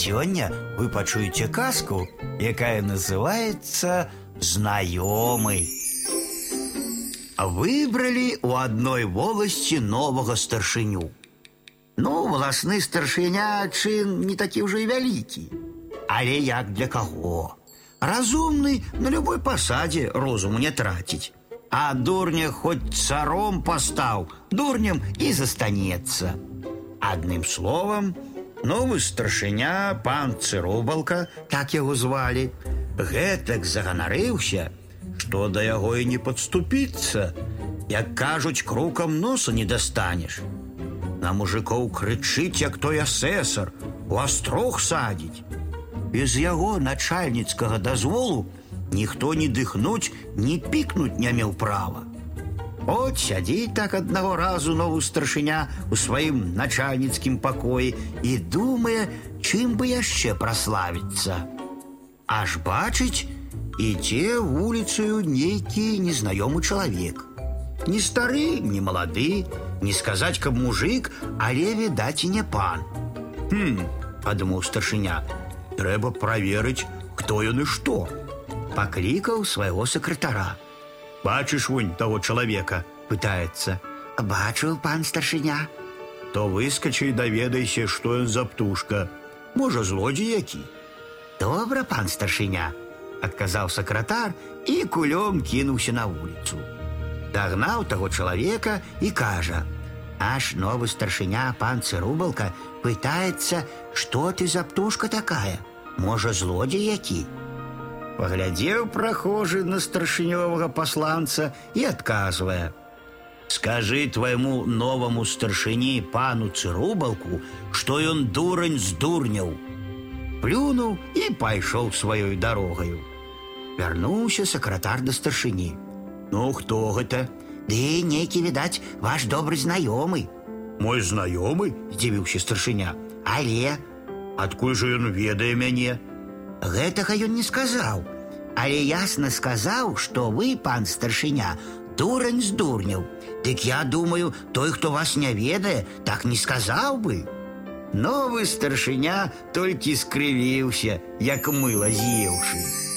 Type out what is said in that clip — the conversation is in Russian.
сёння вы пачуеце казку, якая называется «Знаёмый». Выбрали у одной волости нового старшыню. Ну, волосны старшыня чын не такі ўжо і вялікі. Але як для каго? Разумны на любой пасадзе розуму не траціць. А дурня хоть царом пастаў, дурнем і застанецца. Адным словам, новы старшыня пан Цырубалка, так яго звалі, гэтак заганарыўся, што да яго і не падступіцца, як кажуць, крукам носа не дастанеш. На мужикоў крычыць, як той асэсар, у астрог садзіць. Без яго начальніцкага дазволу ніхто не дыхнуць, ні пікнуць не меў права. От сядзіць так аднаго разу новы старшыня у сваім начальніцкім пакоі і думае, чым бы яшчэ праславіцца. Аж бачыць, ідзе вуліцаю нейкі незнаёмы чалавек. Не стары, не малады, не сказаць, каб мужик, але відаць і не пан. Хм, падумаў старшыня, трэба праверыць, хто ён і што. Паклікаў свайго сакратара. Бачыш вунь того чалавека, пытаецца. Бачыў пан старшыня. То выскачы і даведайся, што ён за птушка. Можа, злодзей які. Добра, пан старшыня, адказаў сакратар і кулём кінуўся на вуліцу. Дагнаў таго чалавека і кажа: « Аж новы старшыня пан Цырубалка пытаецца, што ты за птушка такая, Можа, злодзей які. Паглядзеў прахожы на старшынёвага пасланца і адказвае: « Скажы твайму новаму старшыні пану Цырубалку, што ён дурань здурняў. Плюнуў і пайшоў сваёй дарогаю. Вярнуўся сакратар да старшыні. Ну хто гэта? Ды нейкі відаць ваш добры знаёмы. Мой знаёмы, здзівіўся старшыня, але адкуль жа ён ведае мяне? Гэтага ён не сказаў, але ясна сказаў, што вы, пан старшыня, дурань здурняў. Дык я думаю, той, хто вас не ведае, так не сказаў бы. Новы старшыня толькі скрывіўся, як мыла з'еўшы.